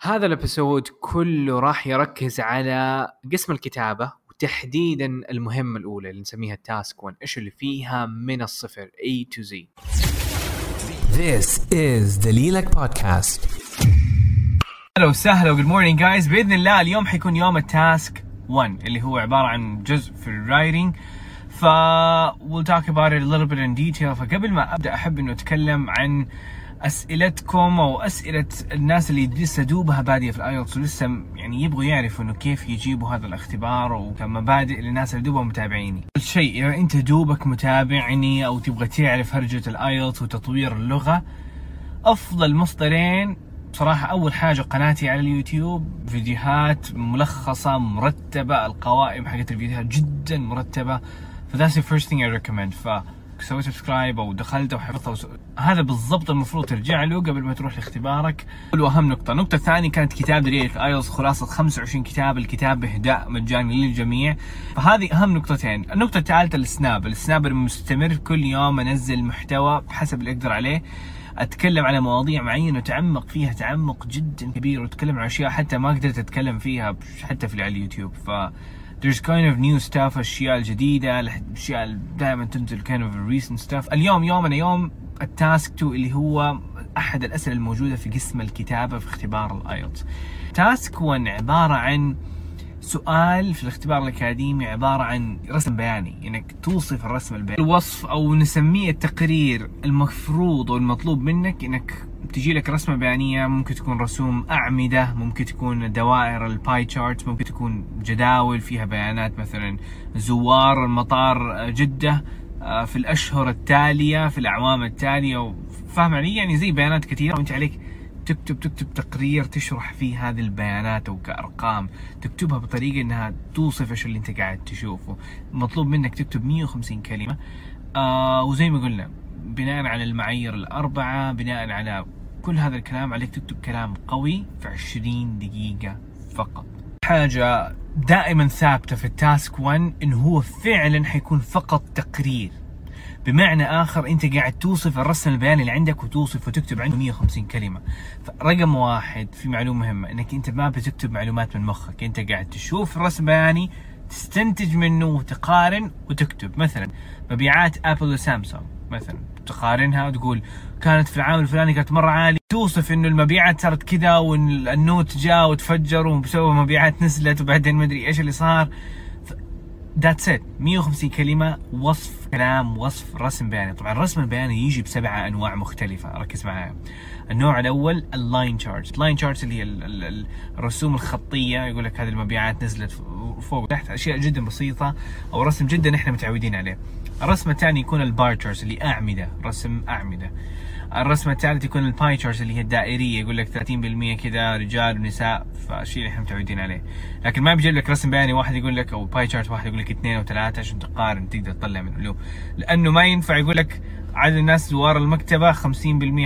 هذا ال episode كله راح يركز على قسم الكتابة وتحديدا المهمة الأولى اللي نسميها ال task 1 إيش اللي فيها من الصفر؟ A to Z. This is دليلك بودكاست أهلا وسهلا و good morning guys بإذن الله اليوم حيكون يوم ال task 1 اللي هو عبارة عن جزء في ال writing ف we'll talk about it a little bit in detail. فقبل ما أبدأ أحب إنه أتكلم عن أسئلتكم أو أسئلة الناس اللي لسه دوبها بادية في ال IELTS ولسه يعني يبغوا يعرفوا إنه كيف يجيبوا هذا الاختبار وكمبادئ للناس اللي دوبها متابعيني. اول شيء إذا أنت دوبك متابعني أو تبغى تعرف هرجة ال IELTS وتطوير اللغة أفضل مصدرين بصراحة أول حاجة قناتي على اليوتيوب فيديوهات ملخصة مرتبة القوائم حقت الفيديوهات جدا مرتبة ف that's the first thing I recommend ف سويت subscribe أو دخلت أو حفظت أو س... هذا بالضبط المفروض. ترجع له قبل ما تروح لاختبارك. وأهم نقطة، النقطة الثانية كانت كتاب دليل IELTS خلاصة 25 كتاب، الكتاب بإهداء مجاني للجميع، فهذه أهم نقطتين، النقطة الثالثة ال Snap، ال Snap المستمر كل يوم أنزل محتوى بحسب اللي أقدر عليه، أتكلم على مواضيع معينة وتعمق فيها. تعمق جدا كبير. وأتكلم عن أشياء حتى ما قدرت أتكلم فيها حتى في على اليوتيوب. ف there's kind of new stuff اشياء الجديده الاشياء دائما تنزل kind of recent stuff. اليوم يومنا يوم ال task 2 اللي هو أحد الأسئلة الموجودة في قسم الكتابة في اختبار ال IELTS task 1 عبارة عن سؤال في الاختبار الأكاديمي عبارة عن رسم بياني إنك توصف الرسم البياني. الوصف أو نسميه التقرير المفروض والمطلوب منك إنك تجي لك رسمة بيانية ممكن تكون رسوم أعمدة ممكن تكون دوائر ال pie chart ممكن تكون جداول فيها بيانات مثلا زوار المطار جدة آه، في الأشهر التالية في الأعوام التالية فاهم علي يعني زي بيانات كثيرة وإنت عليك تكتب تكتب تقرير تشرح فيه هذه البيانات أو كأرقام تكتبها بطريقة إنها توصف إيش اللي إنت قاعد تشوفه. مطلوب منك تكتب 150 كلمة آه وزي ما قلنا بناء على المعايير الأربعة بناء على كل هذا الكلام عليك تكتب كلام قوي في 20 دقيقة فقط. حاجة دائما ثابتة في ال task 1 انه هو فعلا حيكون فقط تقرير. بمعنى آخر أنت قاعد توصف الرسم البياني اللي عندك وتوصف وتكتب عنده 150 كلمة. فرقم واحد في معلومة مهمة إنك أنت ما بتكتب معلومات من مخك. أنت قاعد تشوف الرسم البياني تستنتج منه وتقارن وتكتب. مثلا مبيعات Apple و Samsung. مثلا تقارنها وتقول كانت في العام الفلاني كانت مرة عالية. توصف إنه المبيعات صارت كذا وال Note جاء وتفجر وبسبب مبيعات نزلت وبعدين ما أدري إيش اللي صار. that's it 150 كلمة وصف كلام وصف رسم بياني. طبعا الرسم البياني يجي بسبعة أنواع مختلفة. ركز معايا. النوع الأول ال line charts ال line charts اللي هي ال- ال- الرسوم الخطية. يقول لك هذه المبيعات نزلت فوق وتحت. أشياء جدا بسيطة أو رسم جدا إحنا متعودين عليه. الرسم الثاني يكون ال bar charts اللي أعمدة رسم أعمدة. الرسمة الثالث يكون ال pie chart اللي هي الدائرية. يقول لك 30% كذا رجال ونساء فالشيء اللي إحنا متعودين عليه. لكن ما بيجيب لك رسم بياني واحد يقول لك أو باي تشارت واحد يقول لك اثنين وثلاثة عشان تقارن تقدر تطلع منه له لأنه ما ينفع يقول لك عدد الناس زوار المكتبة 50%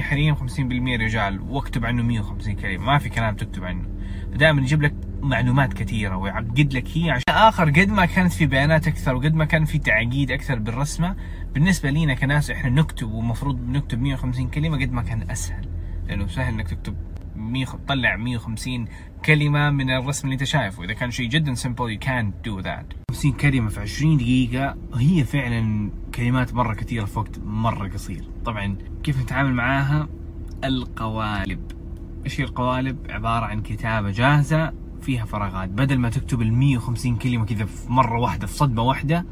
حريم 50% رجال. واكتب عنه 150 كلمة ما في كلام تكتب عنه. فدائما يجيب لك معلومات كثيرة ويعقد لك هي عشان آخر قد ما كانت في بيانات أكثر وقد ما كان في تعقيد أكثر بالرسمة بالنسبة لينا كناس إحنا نكتب ومفروض نكتب 150 كلمة قد ما كان أسهل. لأنه سهل إنك تكتب 100 تطلع 150 كلمة من الرسم اللي أنت شايفه. إذا كان شيء جدا simple you can't do that. 50 كلمة في 20 دقيقة هي فعلا كلمات مرة كثيرة في وقت مرة قصير. طبعا كيف نتعامل معاها؟ القوالب. إيش هي القوالب؟ عبارة عن كتابة جاهزة فيها فراغات. بدل ما تكتب ال 150 كلمة كذا في مرة واحدة في صدمة واحدة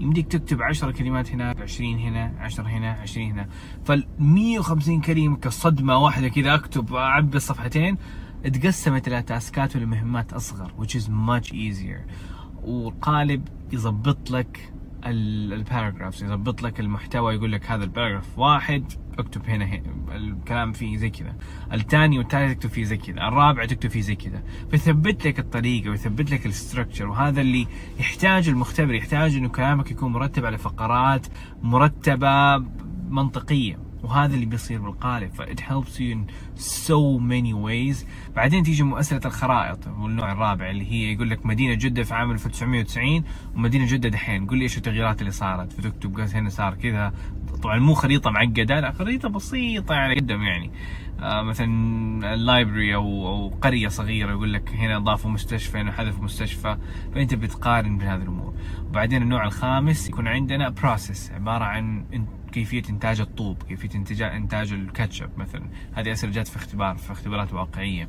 يمديك تكتب 10 كلمات هنا 20 هنا 10 هنا 20 هنا. فال 150 كلمة كصدمة واحدة كذا أكتب أعبي الصفحتين اتقسمت إلى task ات ولمهمات أصغر which is much easier. والقالب يضبط لك ال paragraphs يضبط لك المحتوى يقول لك هذا ال paragraph واحد اكتب هنا, الكلام فيه زي كذا. الثاني والثالث تكتب فيه زي كذا. الرابع تكتب فيه زي كذا. فيثبت لك الطريقة ويثبت لك ال structure وهذا اللي يحتاج المختبر يحتاج إنه كلامك يكون مرتب على فقرات مرتبة منطقية. وهذا اللي بيصير بالقالب. ف it helps you in so many ways. بعدين تيجي مؤسسة الخرائط والنوع الرابع اللي هي يقول لك مدينة جدة في عام 1990 ومدينة جدة دحين. قول لي إيش التغييرات اللي صارت. فتكتب قاس هنا صار كذا. طبعا مو خريطة معقدة لا خريطة بسيطة يعني قدم يعني. آه، مثلا اللايبرري أو أو قرية صغيرة يقول لك هنا ضافوا مستشفى هنا حذفوا مستشفى. فأنت بتقارن بين هذه الأمور. وبعدين النوع الخامس يكون عندنا بروسيس عبارة عن كيفية إنتاج الطوب كيفية انتاج إنتاج الكاتشب مثلا. هذه أسئلة جات في اختبار في اختبارات واقعية.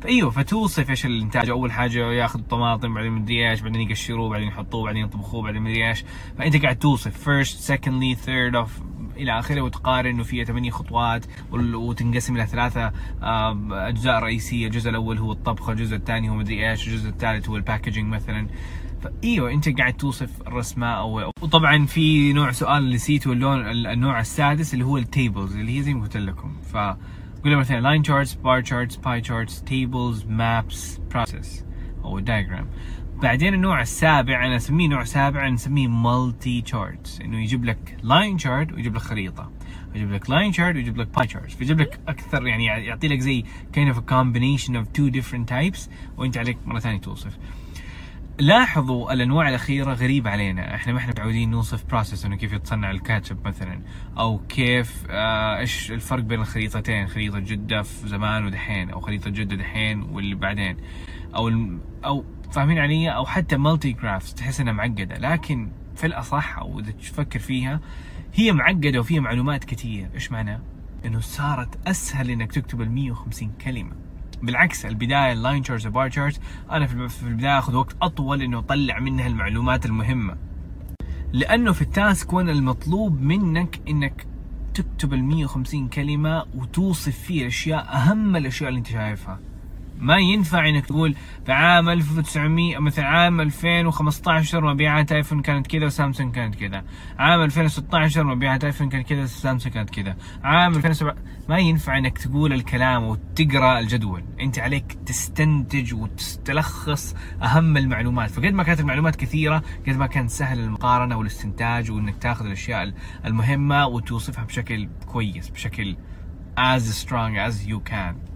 فإيوه فتوصف إيش الإنتاج. أول حاجة ياخذ طماطم بعدين مدري إيش بعدين يقشروه بعدين يحطوه بعدين يطبخوه بعدين مدري إيش فأنت قاعد توصف. First secondly third of إلى آخره وتقارن إنه فيها ثمانية خطوات وتنقسم إلى ثلاثة أجزاء رئيسية. الجزء الأول هو الطبخه الجزء الثاني هو مدري إيش الجزء الثالث هو ال packaging مثلا. فايوه أنت قاعد توصف الرسمة أو وطبعا في نوع سؤال نسيته اللون ال- النوع السادس اللي هو ال tables اللي هي زي ما قلت لكم. ف قلنا مثلا line charts bar charts pie charts tables maps process أو diagram بعدين النوع السابع أنا أسميه نوع سابع نسميه multi charts إنه يجيب لك line chart ويجيب لك خريطة يجيب لك line chart ويجيب لك pie chart فيجيب لك أكثر يعني يعطي لك زي of a combination of two different types وأنت عليك مرة ثانية توصف. لاحظوا الأنواع الأخيرة غريبه علينا. إحنا ما إحنا متعودين نوصف process إنه كيف يتصنع الكاتشب مثلا أو كيف آه، إيش الفرق بين الخريطتين خريطة جدة في زمان ودحين أو خريطة جدة دحين واللي بعدين. أو أو فاهمين علي؟ أو حتى multi graphs تحس إنها معقدة. لكن في الأصح أو إذا تفكر فيها هي معقدة وفيها معلومات كثير إيش معنى؟ إنه صارت أسهل إنك تكتب ال 150 كلمة. بالعكس البداية ال line charts bar charts أنا في البداية آخذ وقت أطول إنه أطلع منها المعلومات المهمة. لأنه في ال task 1 المطلوب منك إنك تكتب ال 150 كلمة وتوصف فيه الاشياء أهم الأشياء اللي أنت شايفها. ما ينفع إنك تقول في عام 1900 مثلا عام 2015 مبيعات آيفون كانت كذا وسامسونج كانت كذا. عام 2016 مبيعات آيفون كانت كذا وسامسونج كانت كذا. عام 2007 ما ينفع إنك تقول الكلام وتقرأ الجدول. أنت عليك تستنتج وتلخص أهم المعلومات. فقد ما كانت المعلومات كثيرة قد ما كان سهل المقارنة والاستنتاج وإنك تاخذ الأشياء المهمة وتوصفها بشكل كويس بشكل as strong as you can.